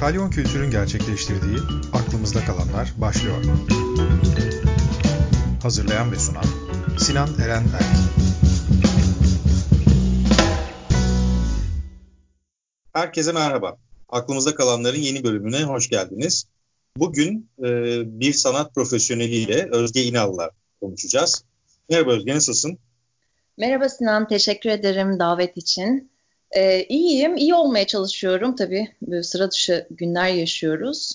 Kalyon Kültür'ün gerçekleştirdiği Aklımızda Kalanlar başlıyor. Hazırlayan ve sunan Sinan Eren Erk. Herkese merhaba. Aklımızda kalanların yeni bölümüne hoş geldiniz. Bugün e, bir sanat profesyoneliyle Özge İnal'la konuşacağız. Merhaba Özge, nasılsın? Merhaba Sinan, teşekkür ederim davet için. Ee, iyiyim, iyi olmaya çalışıyorum tabii. Böyle sıra dışı günler yaşıyoruz.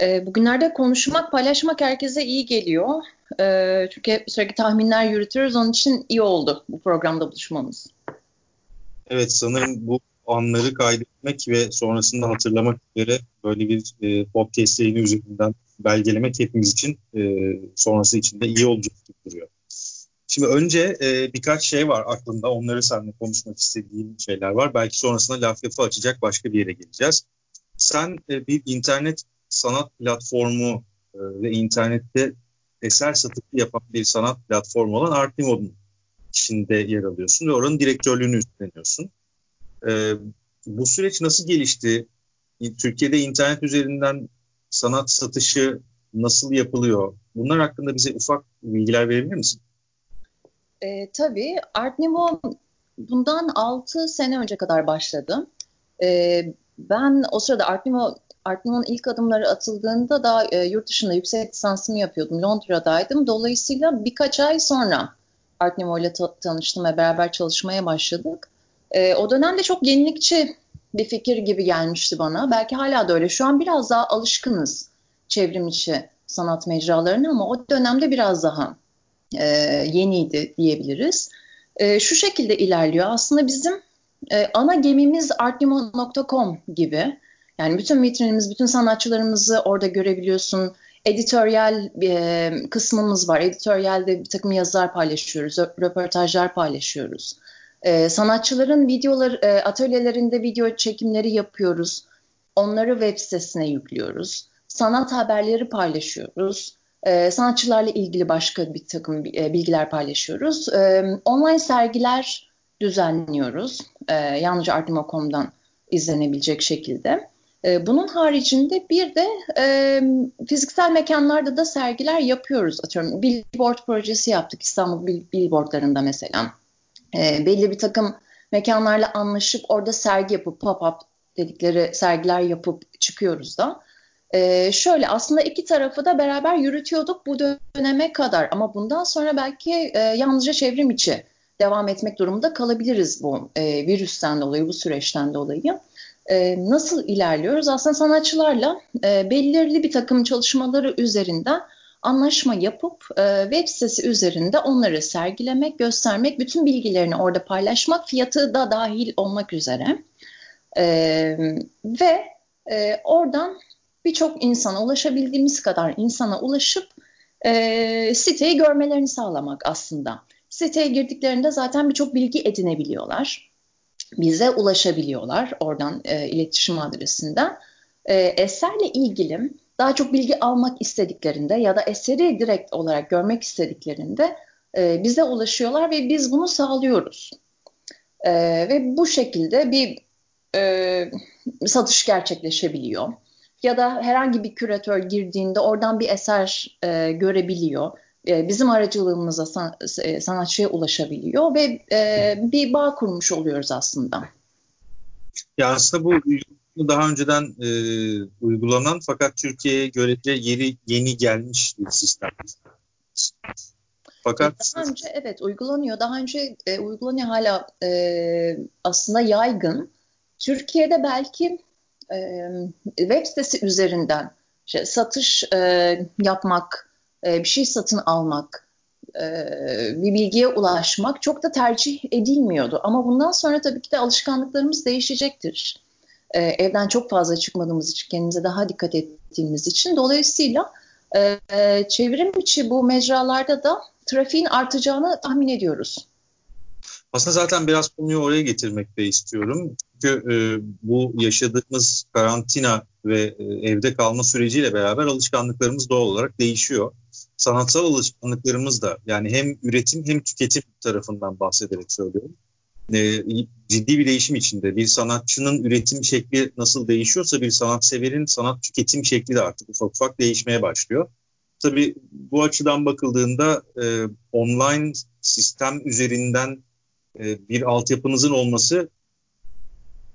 Ee, bugünlerde konuşmak, paylaşmak herkese iyi geliyor. Ee, çünkü sürekli tahminler yürütüyoruz, onun için iyi oldu bu programda buluşmamız. Evet, sanırım bu anları kaydetmek ve sonrasında hatırlamak üzere böyle bir e, podcast yayını üzerinden belgelemek hepimiz için e, sonrası için de iyi olacak gibi duruyor. Şimdi önce e, birkaç şey var aklımda. Onları seninle konuşmak istediğim şeyler var. Belki sonrasında laf lafı açacak başka bir yere geleceğiz. Sen e, bir internet sanat platformu e, ve internette eser satışı yapan bir sanat platformu olan Artimo'nun içinde yer alıyorsun ve oranın direktörlüğünü üstleniyorsun. E, bu süreç nasıl gelişti? Türkiye'de internet üzerinden sanat satışı nasıl yapılıyor? Bunlar hakkında bize ufak bilgiler verebilir misin? E, tabii Art Nouveau bundan 6 sene önce kadar başladı. E, ben o sırada Art Nouveau Art Nouveau'nun ilk adımları atıldığında da e, yurt dışında yüksek lisansımı yapıyordum. Londra'daydım. Dolayısıyla birkaç ay sonra Art Nouveau ile ta- tanıştım ve beraber çalışmaya başladık. E, o dönemde çok yenilikçi bir fikir gibi gelmişti bana. Belki hala da öyle. Şu an biraz daha alışkınız çevrim içi sanat mecralarına ama o dönemde biraz daha e, yeniydi diyebiliriz. E, şu şekilde ilerliyor. Aslında bizim e, ana gemimiz artnimo.com gibi. Yani bütün vitrinimiz, bütün sanatçılarımızı orada görebiliyorsun. Editoryal e, kısmımız var. Editoryalde bir takım yazılar paylaşıyoruz, röportajlar paylaşıyoruz. E, sanatçıların videolar, e, atölyelerinde video çekimleri yapıyoruz. Onları web sitesine yüklüyoruz. Sanat haberleri paylaşıyoruz. E, sanatçılarla ilgili başka bir takım e, bilgiler paylaşıyoruz. E, online sergiler düzenliyoruz. E, yalnızca Artimo.com'dan izlenebilecek şekilde. Bunun haricinde bir de e, fiziksel mekanlarda da sergiler yapıyoruz. Atıyorum billboard projesi yaptık İstanbul billboardlarında mesela. Belli bir takım mekanlarla anlaşıp orada sergi yapıp pop-up dedikleri sergiler yapıp çıkıyoruz da. Ee, şöyle aslında iki tarafı da beraber yürütüyorduk bu döneme kadar ama bundan sonra belki e, yalnızca çevrim içi devam etmek durumunda kalabiliriz bu e, virüsten dolayı, bu süreçten dolayı. E, nasıl ilerliyoruz? Aslında sanatçılarla e, belirli bir takım çalışmaları üzerinden anlaşma yapıp e, web sitesi üzerinde onları sergilemek, göstermek, bütün bilgilerini orada paylaşmak, fiyatı da dahil olmak üzere. E, ve e, oradan birçok insana ulaşabildiğimiz kadar insana ulaşıp e, siteyi görmelerini sağlamak aslında. Siteye girdiklerinde zaten birçok bilgi edinebiliyorlar. Bize ulaşabiliyorlar oradan e, iletişim adresinden. E, eserle ilgili daha çok bilgi almak istediklerinde ya da eseri direkt olarak görmek istediklerinde e, bize ulaşıyorlar ve biz bunu sağlıyoruz. E, ve bu şekilde bir e, satış gerçekleşebiliyor ya da herhangi bir küratör girdiğinde oradan bir eser e, görebiliyor. E, bizim aracılığımıza san, e, sanatçıya ulaşabiliyor ve e, bir bağ kurmuş oluyoruz aslında. Ya aslında bu daha önceden e, uygulanan fakat Türkiye'ye görece yeri yeni gelmiş bir sistem. Fakat daha önce evet uygulanıyor. Daha önce e, uygulanıyor hala e, aslında yaygın. Türkiye'de belki e, web sitesi üzerinden işte satış e, yapmak, e, bir şey satın almak, e, bir bilgiye ulaşmak çok da tercih edilmiyordu. Ama bundan sonra tabii ki de alışkanlıklarımız değişecektir. E, evden çok fazla çıkmadığımız için, kendimize daha dikkat ettiğimiz için. Dolayısıyla e, çevrim içi bu mecralarda da trafiğin artacağını tahmin ediyoruz. Aslında zaten biraz konuyu oraya getirmek de istiyorum. Çünkü e, bu yaşadığımız karantina ve e, evde kalma süreciyle beraber alışkanlıklarımız doğal olarak değişiyor. Sanatsal alışkanlıklarımız da yani hem üretim hem tüketim tarafından bahsederek söylüyorum. e, ciddi bir değişim içinde. Bir sanatçının üretim şekli nasıl değişiyorsa bir sanatseverin sanat tüketim şekli de artık ufak ufak değişmeye başlıyor. Tabii bu açıdan bakıldığında e, online sistem üzerinden e, bir altyapınızın olması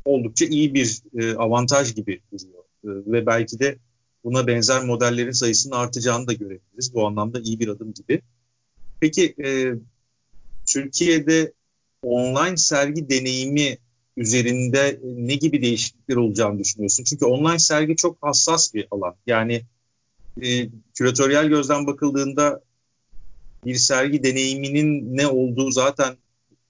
oldukça iyi bir e, avantaj gibi duruyor. E, ve belki de buna benzer modellerin sayısının artacağını da görebiliriz. Bu anlamda iyi bir adım gibi. Peki e, Türkiye'de online sergi deneyimi üzerinde ne gibi değişiklikler olacağını düşünüyorsun? Çünkü online sergi çok hassas bir alan. Yani e, küratöryel gözden bakıldığında bir sergi deneyiminin ne olduğu zaten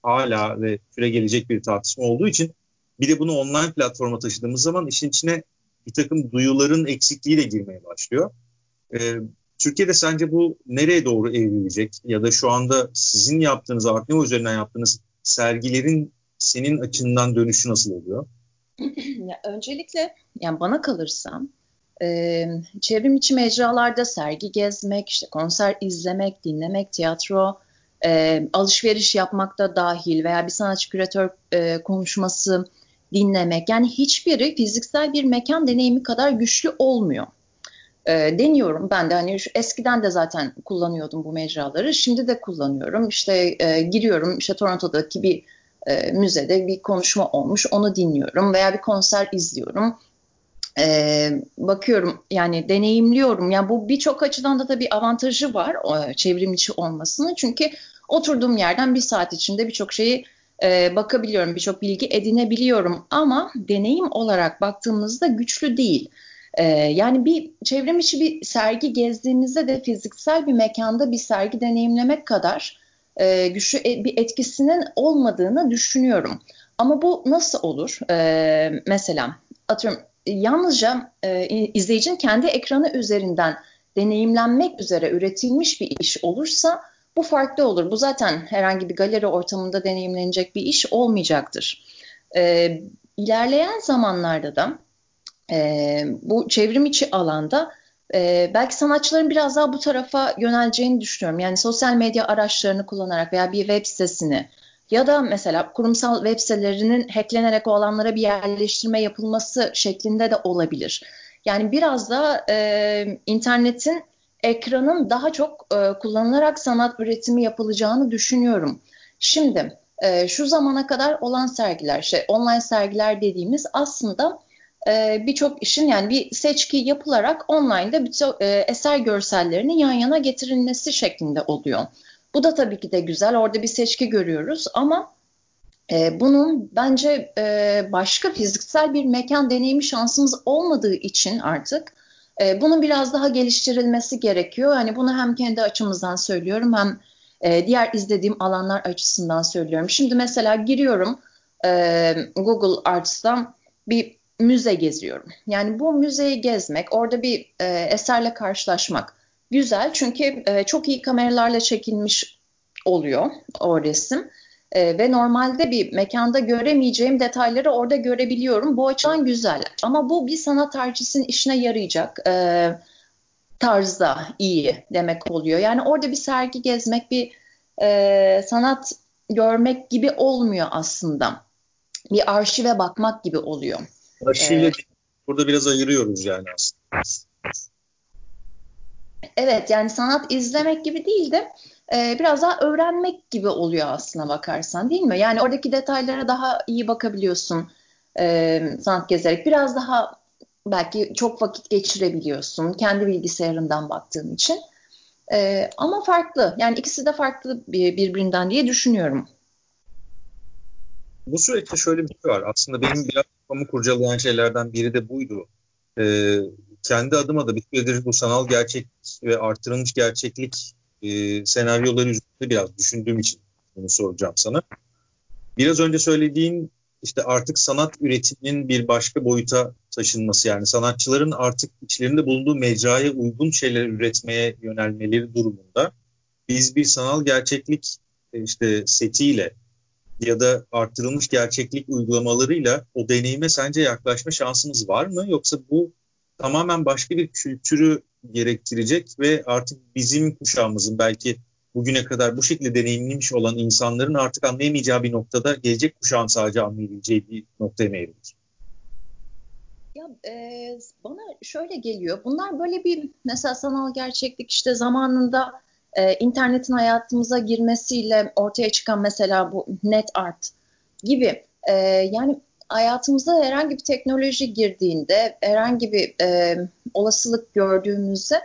hala ve süre gelecek bir tartışma olduğu için bir de bunu online platforma taşıdığımız zaman işin içine bir takım duyuların eksikliği de girmeye başlıyor. Ee, Türkiye'de sence bu nereye doğru evrilecek ya da şu anda sizin yaptığınız, Artneo üzerinden yaptığınız sergilerin senin açından dönüşü nasıl oluyor? ya öncelikle yani bana kalırsa e, çevrim içi mecralarda sergi gezmek, işte konser izlemek, dinlemek, tiyatro, e, alışveriş yapmak da dahil veya bir sanatçı küratör e, konuşması dinlemek yani hiçbiri fiziksel bir mekan deneyimi kadar güçlü olmuyor. E, deniyorum ben de hani eskiden de zaten kullanıyordum bu mecraları şimdi de kullanıyorum işte e, giriyorum işte Toronto'daki bir e, müzede bir konuşma olmuş onu dinliyorum veya bir konser izliyorum e, bakıyorum yani deneyimliyorum. Yani bu birçok açıdan da tabii avantajı var o, çevrim içi olmasının. Çünkü oturduğum yerden bir saat içinde birçok şeyi e, bakabiliyorum, birçok bilgi edinebiliyorum. Ama deneyim olarak baktığımızda güçlü değil. E, yani bir çevrim içi bir sergi gezdiğimizde de fiziksel bir mekanda bir sergi deneyimlemek kadar e, güçlü e, bir etkisinin olmadığını düşünüyorum. Ama bu nasıl olur? E, mesela atıyorum yalnızca e, izleyicinin kendi ekranı üzerinden deneyimlenmek üzere üretilmiş bir iş olursa bu farklı olur. Bu zaten herhangi bir galeri ortamında deneyimlenecek bir iş olmayacaktır. E, ilerleyen zamanlarda da e, bu çevrim içi alanda e, belki sanatçıların biraz daha bu tarafa yöneleceğini düşünüyorum. Yani sosyal medya araçlarını kullanarak veya bir web sitesini ya da mesela kurumsal web sitelerinin hacklenerek o alanlara bir yerleştirme yapılması şeklinde de olabilir. Yani biraz da e, internetin ekranın daha çok e, kullanılarak sanat üretimi yapılacağını düşünüyorum. Şimdi e, şu zamana kadar olan sergiler, şey online sergiler dediğimiz aslında e, birçok işin yani bir seçki yapılarak online'da bir e, eser görsellerinin yan yana getirilmesi şeklinde oluyor. Bu da tabii ki de güzel. Orada bir seçki görüyoruz ama e, bunun bence e, başka fiziksel bir mekan deneyimi şansımız olmadığı için artık e, bunun biraz daha geliştirilmesi gerekiyor. Hani bunu hem kendi açımızdan söylüyorum hem e, diğer izlediğim alanlar açısından söylüyorum. Şimdi mesela giriyorum e, Google Arts'tan bir müze geziyorum. Yani bu müzeyi gezmek, orada bir e, eserle karşılaşmak güzel çünkü çok iyi kameralarla çekilmiş oluyor o resim. E, ve normalde bir mekanda göremeyeceğim detayları orada görebiliyorum. Bu açıdan güzel. Ama bu bir sanat tarihçisinin işine yarayacak e, tarzda iyi demek oluyor. Yani orada bir sergi gezmek, bir e, sanat görmek gibi olmuyor aslında. Bir arşive bakmak gibi oluyor. Arşivle ee, burada biraz ayırıyoruz yani aslında. Evet yani sanat izlemek gibi değil de e, biraz daha öğrenmek gibi oluyor aslına bakarsan değil mi? Yani oradaki detaylara daha iyi bakabiliyorsun e, sanat gezerek. Biraz daha belki çok vakit geçirebiliyorsun kendi bilgisayarından baktığın için. E, ama farklı yani ikisi de farklı bir, birbirinden diye düşünüyorum. Bu süreçte şöyle bir şey var. Aslında benim biraz kafamı kurcalayan şeylerden biri de buydu. Ee, kendi adıma da bir süredir bu sanal gerçek ve artırılmış gerçeklik e, senaryoları üzerinde biraz düşündüğüm için bunu soracağım sana. Biraz önce söylediğin işte artık sanat üretiminin bir başka boyuta taşınması yani sanatçıların artık içlerinde bulunduğu mecraya uygun şeyler üretmeye yönelmeleri durumunda biz bir sanal gerçeklik e, işte setiyle ya da artırılmış gerçeklik uygulamalarıyla o deneyime sence yaklaşma şansımız var mı? Yoksa bu tamamen başka bir kültürü gerektirecek ve artık bizim kuşağımızın belki bugüne kadar bu şekilde deneyimlemiş olan insanların artık anlayamayacağı bir noktada gelecek kuşağın sadece anlayabileceği bir noktaya mı? Ya e, bana şöyle geliyor. Bunlar böyle bir mesela sanal gerçeklik işte zamanında e, internetin hayatımıza girmesiyle ortaya çıkan mesela bu net art gibi e, yani hayatımıza herhangi bir teknoloji girdiğinde herhangi bir e, olasılık gördüğümüzde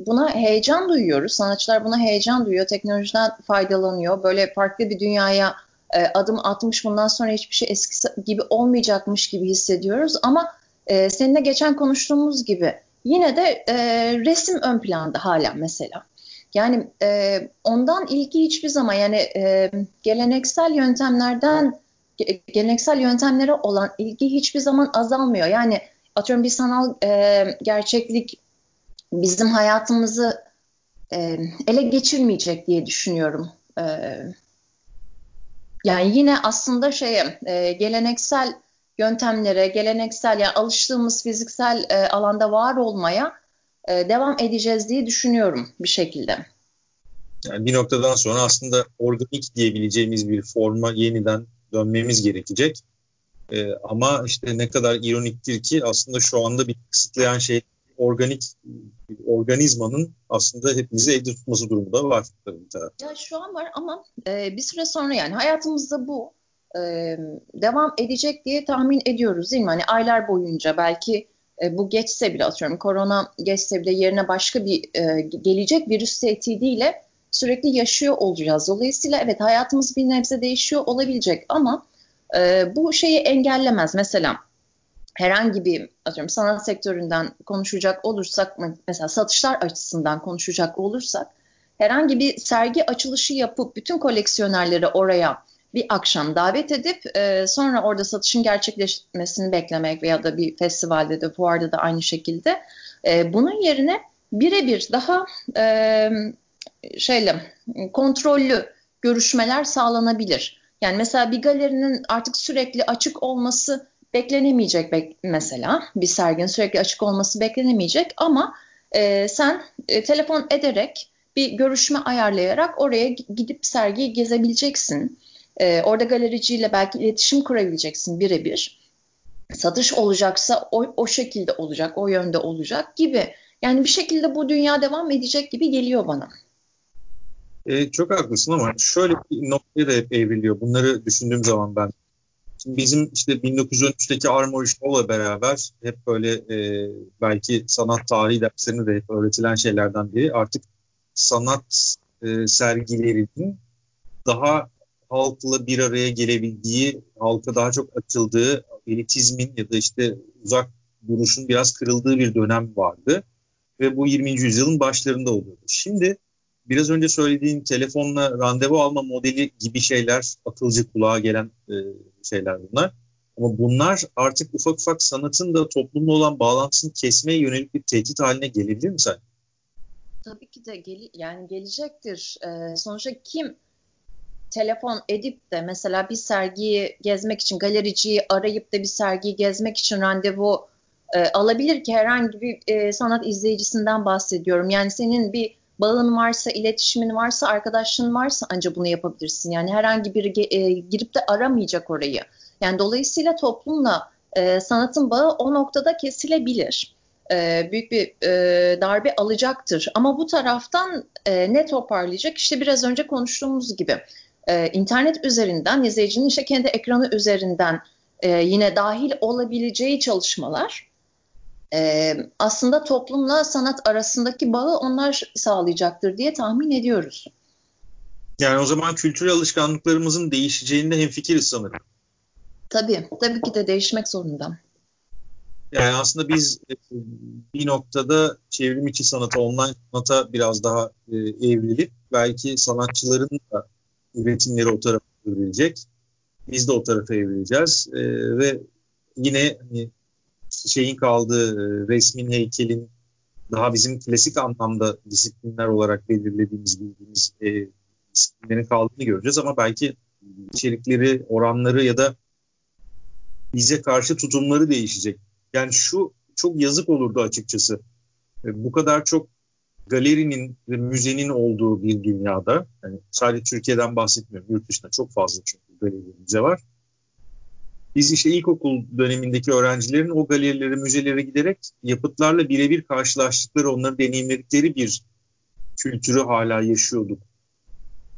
buna heyecan duyuyoruz. Sanatçılar buna heyecan duyuyor. Teknolojiden faydalanıyor. Böyle farklı bir dünyaya e, adım atmış. Bundan sonra hiçbir şey eskisi gibi olmayacakmış gibi hissediyoruz. Ama e, seninle geçen konuştuğumuz gibi yine de e, resim ön planda hala mesela. Yani e, ondan ilgi hiçbir zaman yani e, geleneksel yöntemlerden geleneksel yöntemlere olan ilgi hiçbir zaman azalmıyor. Yani atıyorum bir sanal e, gerçeklik bizim hayatımızı e, ele geçirmeyecek diye düşünüyorum. E, yani yine aslında şeye e, geleneksel yöntemlere, geleneksel yani alıştığımız fiziksel e, alanda var olmaya e, devam edeceğiz diye düşünüyorum bir şekilde. Yani bir noktadan sonra aslında organik diyebileceğimiz bir forma yeniden dönmemiz gerekecek. E, ama işte ne kadar ironiktir ki aslında şu anda bir kısıtlayan şey organik organizmanın aslında hepimizi evde tutması durumunda var. Ya şu an var ama e, bir süre sonra yani hayatımızda bu e, devam edecek diye tahmin ediyoruz değil mi? Hani aylar boyunca belki e, bu geçse bile atıyorum korona geçse bile yerine başka bir e, gelecek virüs tehdidiyle sürekli yaşıyor olacağız. Dolayısıyla evet hayatımız bir nebze değişiyor olabilecek ama e, bu şeyi engellemez. Mesela herhangi bir atıyorum sanat sektöründen konuşacak olursak mesela satışlar açısından konuşacak olursak herhangi bir sergi açılışı yapıp bütün koleksiyonerleri oraya bir akşam davet edip e, sonra orada satışın gerçekleşmesini beklemek veya da bir festivalde de fuarda da aynı şekilde e, bunun yerine birebir daha e, şeyle kontrollü görüşmeler sağlanabilir. Yani mesela bir galerinin artık sürekli açık olması beklenemeyecek bek mesela. Bir serginin sürekli açık olması beklenemeyecek ama e, sen e, telefon ederek bir görüşme ayarlayarak oraya gidip sergiyi gezebileceksin. E, orada galericiyle belki iletişim kurabileceksin birebir. Satış olacaksa o, o şekilde olacak, o yönde olacak gibi. Yani bir şekilde bu dünya devam edecek gibi geliyor bana. E, çok haklısın ama şöyle bir noktaya da hep evriliyor. Bunları düşündüğüm zaman ben. Şimdi bizim işte 1913'teki Armory Show'la beraber hep böyle e, belki sanat tarihi derslerinde de hep öğretilen şeylerden biri. Artık sanat e, sergilerinin daha halkla bir araya gelebildiği, halka daha çok açıldığı, elitizmin ya da işte uzak duruşun biraz kırıldığı bir dönem vardı. Ve bu 20. yüzyılın başlarında oluyordu. Şimdi biraz önce söylediğin telefonla randevu alma modeli gibi şeyler akılcı kulağa gelen e, şeyler bunlar. Ama bunlar artık ufak ufak sanatın da toplumla olan bağlantısını kesmeye yönelik bir tehdit haline gelebilir mi sen? Tabii ki de gel yani gelecektir. Ee, sonuçta kim telefon edip de mesela bir sergiyi gezmek için galericiyi arayıp da bir sergiyi gezmek için randevu e, alabilir ki herhangi bir e, sanat izleyicisinden bahsediyorum. Yani senin bir bağın varsa, iletişimin varsa, arkadaşlığın varsa ancak bunu yapabilirsin. Yani herhangi biri e, girip de aramayacak orayı. Yani dolayısıyla toplumla e, sanatın bağı o noktada kesilebilir. E, büyük bir e, darbe alacaktır. Ama bu taraftan e, ne toparlayacak? İşte biraz önce konuştuğumuz gibi e, internet üzerinden, izleyicinin işte kendi ekranı üzerinden e, yine dahil olabileceği çalışmalar e, aslında toplumla sanat arasındaki bağı onlar sağlayacaktır diye tahmin ediyoruz. Yani o zaman kültürel alışkanlıklarımızın değişeceğinde hemfikiriz sanırım. Tabii, tabii ki de değişmek zorunda. Yani aslında biz e, bir noktada çevrim içi sanata, online sanata biraz daha e, evrilip belki sanatçıların da üretimleri o tarafa evrilecek. Biz de o tarafa evrileceğiz. E, ve yine hani, şeyin kaldığı e, resmin, heykelin daha bizim klasik anlamda disiplinler olarak belirlediğimiz, bildiğimiz e, disiplinlerin kaldığını göreceğiz ama belki içerikleri, oranları ya da bize karşı tutumları değişecek. Yani şu çok yazık olurdu açıkçası. E, bu kadar çok galerinin ve müzenin olduğu bir dünyada, yani sadece Türkiye'den bahsetmiyorum, yurt dışında çok fazla çünkü galeri müze var. Biz işte ilkokul dönemindeki öğrencilerin o galerilere, müzelere giderek yapıtlarla birebir karşılaştıkları, onları deneyimledikleri bir kültürü hala yaşıyorduk.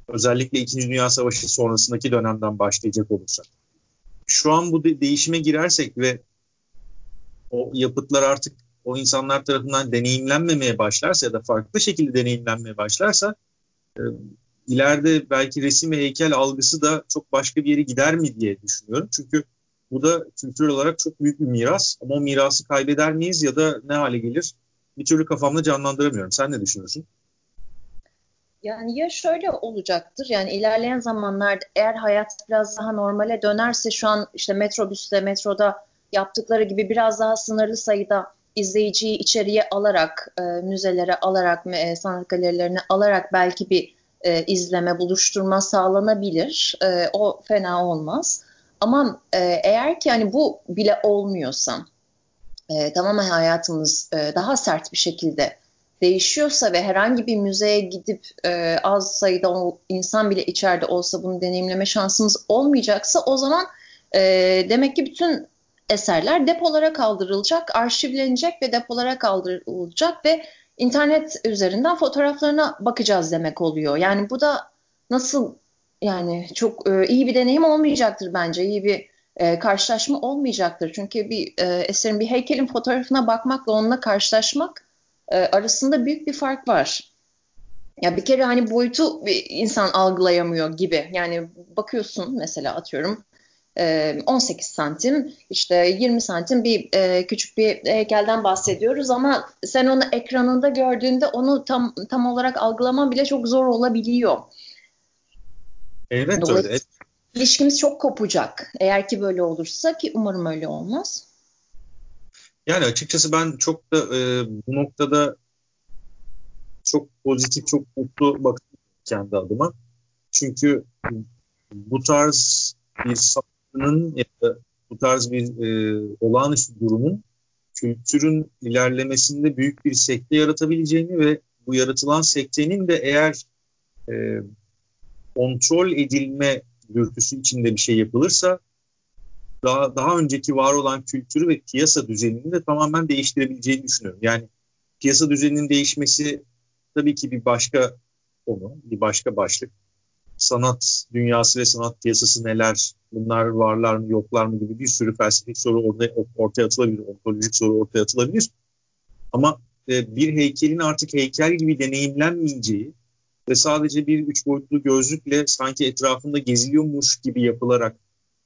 Özellikle İkinci Dünya Savaşı sonrasındaki dönemden başlayacak olursak. Şu an bu de- değişime girersek ve o yapıtlar artık o insanlar tarafından deneyimlenmemeye başlarsa ya da farklı şekilde deneyimlenmeye başlarsa e, ileride belki resim ve heykel algısı da çok başka bir yere gider mi diye düşünüyorum. Çünkü bu da kültürel olarak çok büyük bir miras ama o mirası kaybeder miyiz ya da ne hale gelir bir türlü kafamda canlandıramıyorum. Sen ne düşünüyorsun? Yani ya şöyle olacaktır yani ilerleyen zamanlarda eğer hayat biraz daha normale dönerse şu an işte metrobüste, metroda yaptıkları gibi biraz daha sınırlı sayıda izleyiciyi içeriye alarak, e, müzelere alarak, e, sanat galerilerine alarak belki bir e, izleme, buluşturma sağlanabilir. E, o fena olmaz. Ama e, eğer ki hani bu bile olmuyorsa, e, tamamen hayatımız e, daha sert bir şekilde değişiyorsa ve herhangi bir müzeye gidip e, az sayıda o insan bile içeride olsa bunu deneyimleme şansımız olmayacaksa o zaman e, demek ki bütün eserler depolara kaldırılacak, arşivlenecek ve depolara kaldırılacak ve internet üzerinden fotoğraflarına bakacağız demek oluyor. Yani bu da nasıl yani çok e, iyi bir deneyim olmayacaktır bence. İyi bir e, karşılaşma olmayacaktır. Çünkü bir e, eserin bir heykelin fotoğrafına bakmakla onunla karşılaşmak e, arasında büyük bir fark var. Ya bir kere hani boyutu insan algılayamıyor gibi. Yani bakıyorsun mesela atıyorum 18 santim işte 20 santim bir e, küçük bir heykelden bahsediyoruz ama sen onu ekranında gördüğünde onu tam tam olarak algılaman bile çok zor olabiliyor. Evet Dolayısıyla öyle. İlişkimiz çok kopacak. Eğer ki böyle olursa ki umarım öyle olmaz. Yani açıkçası ben çok da e, bu noktada çok pozitif, çok mutlu bakıyorum kendi adıma. Çünkü bu tarz bir sanatının ya da bu tarz bir e, olağanüstü durumun kültürün ilerlemesinde büyük bir sekte yaratabileceğini ve bu yaratılan sektenin de eğer e, kontrol edilme dürtüsü içinde bir şey yapılırsa daha daha önceki var olan kültürü ve piyasa düzenini de tamamen değiştirebileceğini düşünüyorum. Yani piyasa düzeninin değişmesi tabii ki bir başka konu, bir başka başlık. Sanat dünyası ve sanat piyasası neler, bunlar varlar mı yoklar mı gibi bir sürü felsefik soru orada ortaya atılabilir, ontolojik soru ortaya atılabilir. Ama e, bir heykelin artık heykel gibi deneyimlenmeyeceği ve sadece bir üç boyutlu gözlükle sanki etrafında geziliyormuş gibi yapılarak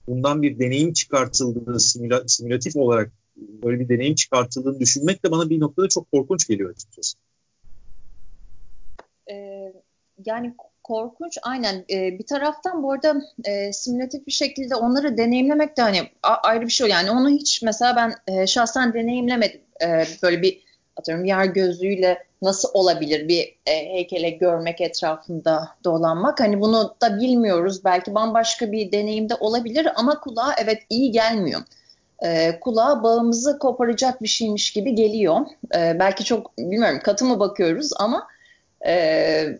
bundan bir deneyim çıkartıldığını simüla, simülatif olarak böyle bir deneyim çıkartıldığını düşünmek de bana bir noktada çok korkunç geliyor açıkçası. Ee, yani korkunç aynen. Ee, bir taraftan bu arada e, simülatif bir şekilde onları deneyimlemek de hani ayrı bir şey. Yani onu hiç mesela ben e, şahsen deneyimlemedim. E, böyle bir atıyorum VR gözlüğüyle nasıl olabilir bir e, heykele görmek etrafında dolanmak. Hani bunu da bilmiyoruz. Belki bambaşka bir deneyimde olabilir ama kulağa evet iyi gelmiyor. E, kulağa bağımızı koparacak bir şeymiş gibi geliyor. E, belki çok bilmiyorum katı mı bakıyoruz ama e,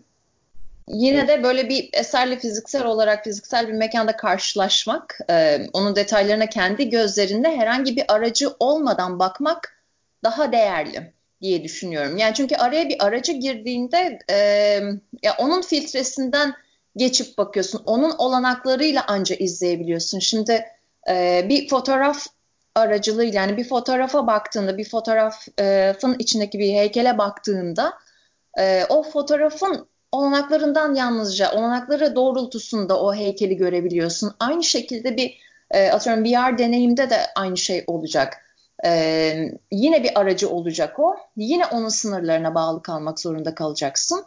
yine de böyle bir eserle fiziksel olarak fiziksel bir mekanda karşılaşmak, e, onun detaylarına kendi gözlerinde herhangi bir aracı olmadan bakmak daha değerli diye düşünüyorum. Yani çünkü araya bir aracı girdiğinde e, ya onun filtresinden geçip bakıyorsun. Onun olanaklarıyla anca izleyebiliyorsun. Şimdi e, bir fotoğraf aracılığıyla yani bir fotoğrafa baktığında, bir fotoğrafın içindeki bir heykele baktığında e, o fotoğrafın olanaklarından yalnızca olanakları doğrultusunda o heykeli görebiliyorsun. Aynı şekilde bir e, atıyorum VR deneyimde de aynı şey olacak. Ee, yine bir aracı olacak o. Yine onun sınırlarına bağlı kalmak zorunda kalacaksın.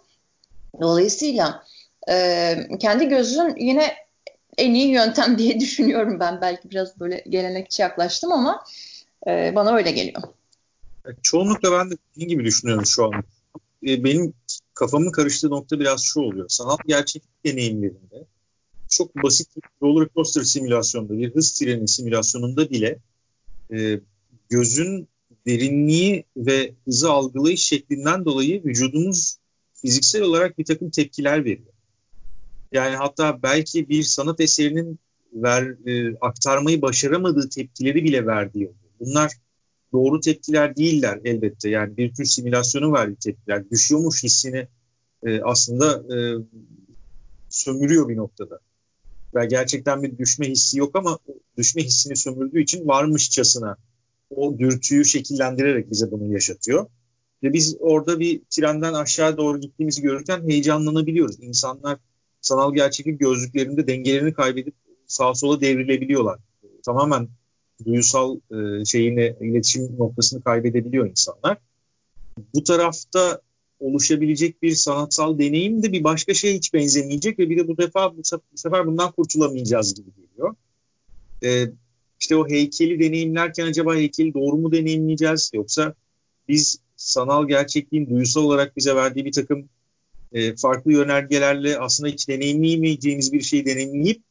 Dolayısıyla e, kendi gözün yine en iyi yöntem diye düşünüyorum ben. Belki biraz böyle gelenekçi yaklaştım ama e, bana öyle geliyor. Çoğunlukla ben de dediğin gibi düşünüyorum şu an. E, benim kafamın karıştığı nokta biraz şu oluyor. Sanat gerçeklik deneyimlerinde çok basit bir roller coaster simülasyonda, bir hız treni simülasyonunda bile e, gözün derinliği ve hızı algılayış şeklinden dolayı vücudumuz fiziksel olarak bir takım tepkiler veriyor. Yani hatta belki bir sanat eserinin ver, e, aktarmayı başaramadığı tepkileri bile verdiği oluyor. Bunlar doğru tepkiler değiller elbette. Yani bir tür simülasyonu verdiği tepkiler. Düşüyormuş hissini e, aslında e, sömürüyor bir noktada. Ve gerçekten bir düşme hissi yok ama düşme hissini sömürdüğü için varmışçasına o dürtüyü şekillendirerek bize bunu yaşatıyor. Ve biz orada bir trenden aşağı doğru gittiğimizi görürken heyecanlanabiliyoruz. İnsanlar sanal gerçeklik gözlüklerinde dengelerini kaybedip sağa sola devrilebiliyorlar. Tamamen duyusal e, şeyini, iletişim noktasını kaybedebiliyor insanlar. Bu tarafta oluşabilecek bir sanatsal deneyim de bir başka şey hiç benzemeyecek ve bir de bu defa bu sefer bundan kurtulamayacağız gibi geliyor. Ee, işte o heykeli deneyimlerken acaba heykeli doğru mu deneyimleyeceğiz yoksa biz sanal gerçekliğin duyusal olarak bize verdiği bir takım e, farklı yönergelerle aslında hiç deneyimleyemeyeceğimiz bir şeyi deneyimleyip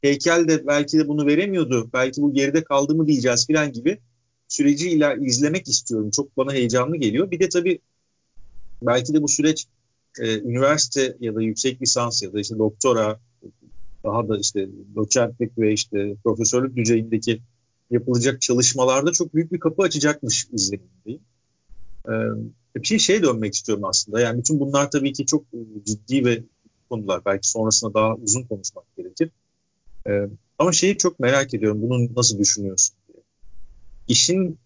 heykel de belki de bunu veremiyordu. Belki bu geride kaldı mı diyeceğiz filan gibi süreci iler, izlemek istiyorum. Çok bana heyecanlı geliyor. Bir de tabii belki de bu süreç e, üniversite ya da yüksek lisans ya da işte doktora daha da işte doçentlik ve işte profesörlük düzeyindeki yapılacak çalışmalarda çok büyük bir kapı açacakmış izlenimindeyim. Ee, bir şey şeye dönmek istiyorum aslında. Yani bütün bunlar tabii ki çok ciddi ve konular. Belki sonrasında daha uzun konuşmak gerekir. Ee, ama şeyi çok merak ediyorum. Bunu nasıl düşünüyorsun diye. İşin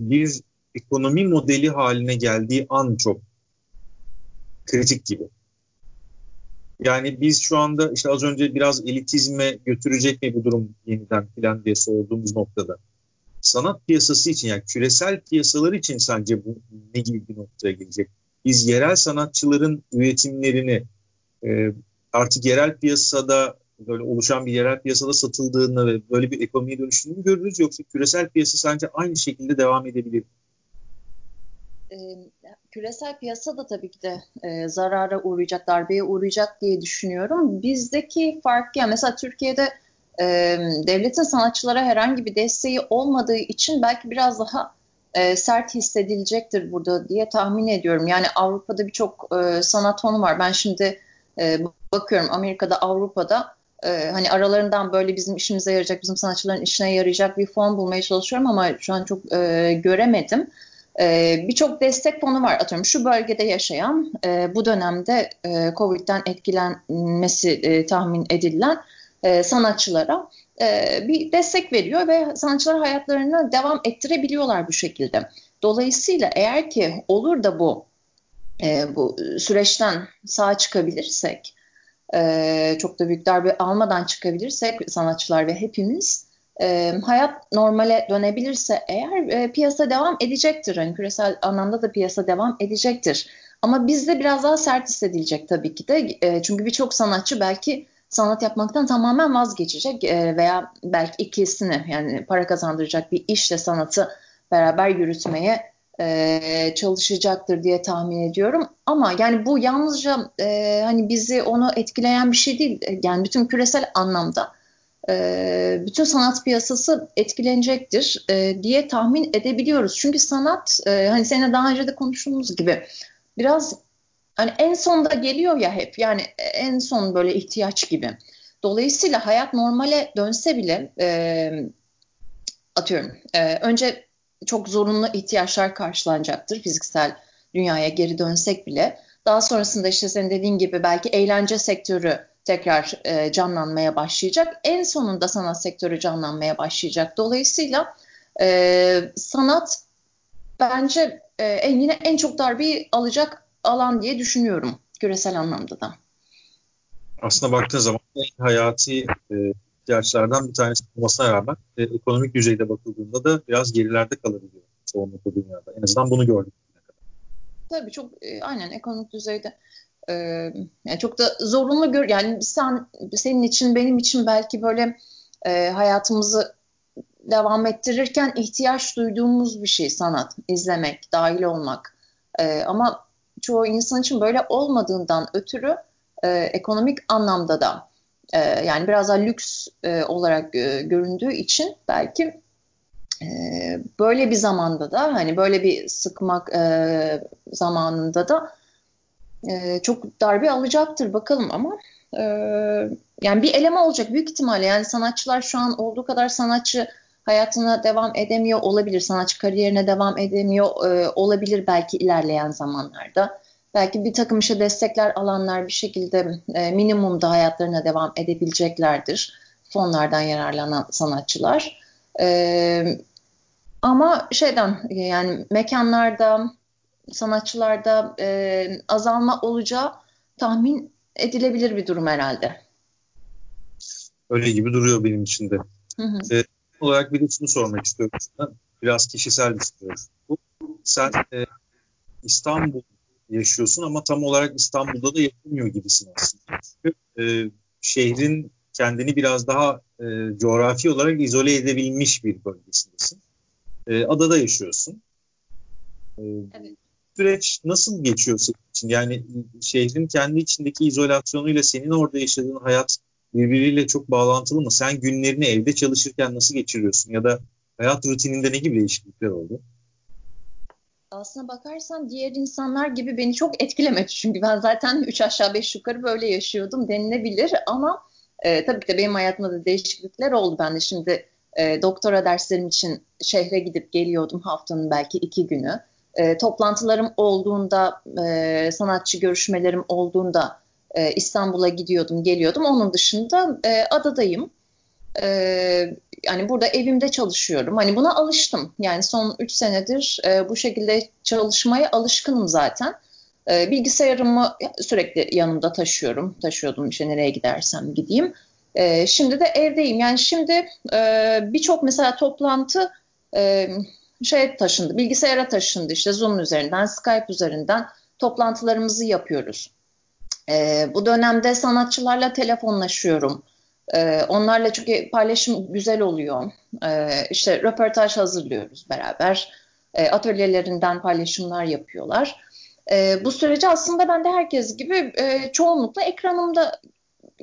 bir ekonomi modeli haline geldiği an çok kritik gibi. Yani biz şu anda işte az önce biraz elitizme götürecek mi bu durum yeniden filan diye sorduğumuz noktada. Sanat piyasası için yani küresel piyasalar için sence bu ne gibi bir noktaya gelecek? Biz yerel sanatçıların üretimlerini e, artık yerel piyasada böyle oluşan bir yerel piyasada satıldığını ve böyle bir ekonomiye dönüştüğünü görürüz yoksa küresel piyasa sence aynı şekilde devam edebilir mi? E, küresel piyasa da tabii ki de e, zarara uğrayacak, darbeye uğrayacak diye düşünüyorum. Bizdeki fark ya mesela Türkiye'de e, devletin sanatçılara herhangi bir desteği olmadığı için belki biraz daha e, sert hissedilecektir burada diye tahmin ediyorum. Yani Avrupa'da birçok e, sanat tonu var. Ben şimdi e, bakıyorum Amerika'da, Avrupa'da e, hani aralarından böyle bizim işimize yarayacak, bizim sanatçıların işine yarayacak bir fon bulmaya çalışıyorum ama şu an çok e, göremedim. E, Birçok destek fonu var. Atıyorum şu bölgede yaşayan, e, bu dönemde e, COVID'den etkilenmesi e, tahmin edilen e, sanatçılara bir destek veriyor ve sanatçılar hayatlarını devam ettirebiliyorlar bu şekilde. Dolayısıyla eğer ki olur da bu bu süreçten sağ çıkabilirsek, çok da büyük darbe almadan çıkabilirsek sanatçılar ve hepimiz e, hayat normale dönebilirse eğer e, piyasa devam edecektir. Hani küresel anlamda da piyasa devam edecektir. Ama bizde biraz daha sert hissedilecek tabii ki de. E, çünkü birçok sanatçı belki sanat yapmaktan tamamen vazgeçecek e, veya belki ikisini yani para kazandıracak bir işle sanatı beraber yürütmeye e, çalışacaktır diye tahmin ediyorum. Ama yani bu yalnızca e, hani bizi onu etkileyen bir şey değil. Yani bütün küresel anlamda e, bütün sanat piyasası etkilenecektir e, diye tahmin edebiliyoruz. Çünkü sanat e, hani seninle daha önce de konuştuğumuz gibi biraz hani en sonda geliyor ya hep yani en son böyle ihtiyaç gibi. Dolayısıyla hayat normale dönse bile atıyorum önce çok zorunlu ihtiyaçlar karşılanacaktır fiziksel dünyaya geri dönsek bile. Daha sonrasında işte senin dediğin gibi belki eğlence sektörü tekrar e, canlanmaya başlayacak. En sonunda sanat sektörü canlanmaya başlayacak. Dolayısıyla e, sanat bence e, yine en çok darbeyi alacak alan diye düşünüyorum küresel anlamda da. Aslında baktığın zaman en hayati e, ihtiyaçlardan bir tanesi olmasına rağmen e, ekonomik düzeyde bakıldığında da biraz gerilerde kalabiliyor çoğunlukla dünyada. En azından bunu gördük. Tabii çok e, aynen ekonomik düzeyde e, yani çok da zorunlu gör yani sen senin için benim için belki böyle e, hayatımızı devam ettirirken ihtiyaç duyduğumuz bir şey sanat izlemek dahil olmak. E, ama çoğu insan için böyle olmadığından ötürü e, ekonomik anlamda da e, yani biraz daha lüks e, olarak e, göründüğü için belki e, böyle bir zamanda da hani böyle bir sıkmak e, zamanında da e, çok darbe alacaktır bakalım ama e, yani bir eleme olacak büyük ihtimalle. Yani sanatçılar şu an olduğu kadar sanatçı hayatına devam edemiyor olabilir sanatçı kariyerine devam edemiyor e, olabilir belki ilerleyen zamanlarda. Belki bir takım işe destekler alanlar bir şekilde e, minimumda hayatlarına devam edebileceklerdir fonlardan yararlanan sanatçılar. E, ama şeyden yani mekanlarda sanatçılarda e, azalma olacağı tahmin edilebilir bir durum herhalde. Öyle gibi duruyor benim için de. Hı hı. E, olarak bir de şunu sormak istiyorum. Biraz kişisel bir soru. Bu, sen e, İstanbul yaşıyorsun ama tam olarak İstanbul'da da yaşamıyor gibisin aslında. Çünkü e, şehrin kendini biraz daha e, coğrafi olarak izole edebilmiş bir bölgesindesin. E, adada yaşıyorsun. E, evet süreç nasıl geçiyor senin için? Yani şehrin kendi içindeki izolasyonuyla senin orada yaşadığın hayat birbiriyle çok bağlantılı mı? Sen günlerini evde çalışırken nasıl geçiriyorsun? Ya da hayat rutininde ne gibi değişiklikler oldu? Aslına bakarsan diğer insanlar gibi beni çok etkilemedi. Çünkü ben zaten üç aşağı beş yukarı böyle yaşıyordum denilebilir. Ama e, tabii ki de benim hayatımda da değişiklikler oldu. Ben de şimdi e, doktora derslerim için şehre gidip geliyordum haftanın belki iki günü e, toplantılarım olduğunda, e, sanatçı görüşmelerim olduğunda e, İstanbul'a gidiyordum, geliyordum. Onun dışında e, adadayım. E, yani burada evimde çalışıyorum. Hani buna alıştım. Yani son 3 senedir e, bu şekilde çalışmaya alışkınım zaten. E, bilgisayarımı sürekli yanımda taşıyorum. Taşıyordum işte nereye gidersem gideyim. E, şimdi de evdeyim. Yani şimdi e, birçok mesela toplantı e, şey taşındı, bilgisayara taşındı işte Zoom üzerinden, Skype üzerinden toplantılarımızı yapıyoruz. E, bu dönemde sanatçılarla telefonlaşıyorum. E, onlarla çünkü paylaşım güzel oluyor. E, işte röportaj hazırlıyoruz beraber. E, atölyelerinden paylaşımlar yapıyorlar. E, bu süreci aslında ben de herkes gibi e, çoğunlukla ekranımda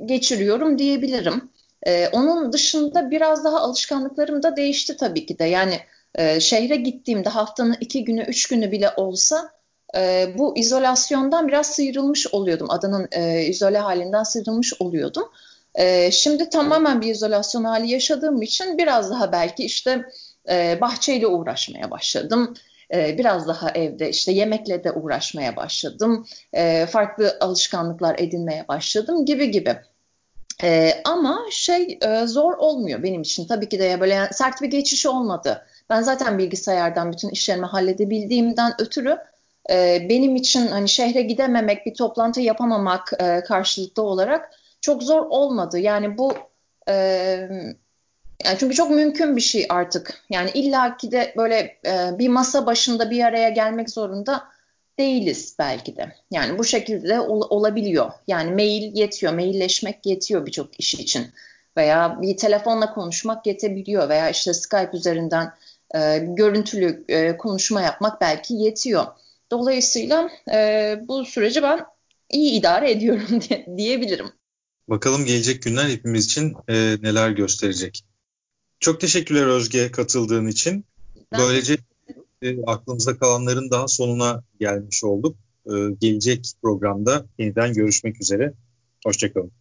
geçiriyorum diyebilirim. E, onun dışında biraz daha alışkanlıklarım da değişti tabii ki de. Yani e, şehre gittiğimde haftanın iki günü, üç günü bile olsa e, bu izolasyondan biraz sıyrılmış oluyordum. Adanın e, izole halinden sıyrılmış oluyordum. E, şimdi tamamen bir izolasyon hali yaşadığım için biraz daha belki işte e, bahçeyle uğraşmaya başladım. E, biraz daha evde işte yemekle de uğraşmaya başladım. E, farklı alışkanlıklar edinmeye başladım gibi gibi. E, ama şey e, zor olmuyor benim için. Tabii ki de böyle yani sert bir geçiş olmadı. Ben zaten bilgisayardan bütün işlerimi halledebildiğimden ötürü e, benim için hani şehre gidememek, bir toplantı yapamamak e, karşılıklı olarak çok zor olmadı. Yani bu e, yani çünkü çok mümkün bir şey artık. Yani illaki de böyle e, bir masa başında bir araya gelmek zorunda değiliz belki de. Yani bu şekilde de ol, olabiliyor. Yani mail yetiyor, mailleşmek yetiyor birçok iş için. Veya bir telefonla konuşmak yetebiliyor veya işte Skype üzerinden e, görüntülü e, konuşma yapmak belki yetiyor. Dolayısıyla e, bu süreci ben iyi idare ediyorum diye, diyebilirim. Bakalım gelecek günler hepimiz için e, neler gösterecek. Çok teşekkürler Özge katıldığın için. Ben Böylece e, aklımızda kalanların daha sonuna gelmiş olduk. E, gelecek programda yeniden görüşmek üzere. Hoşçakalın.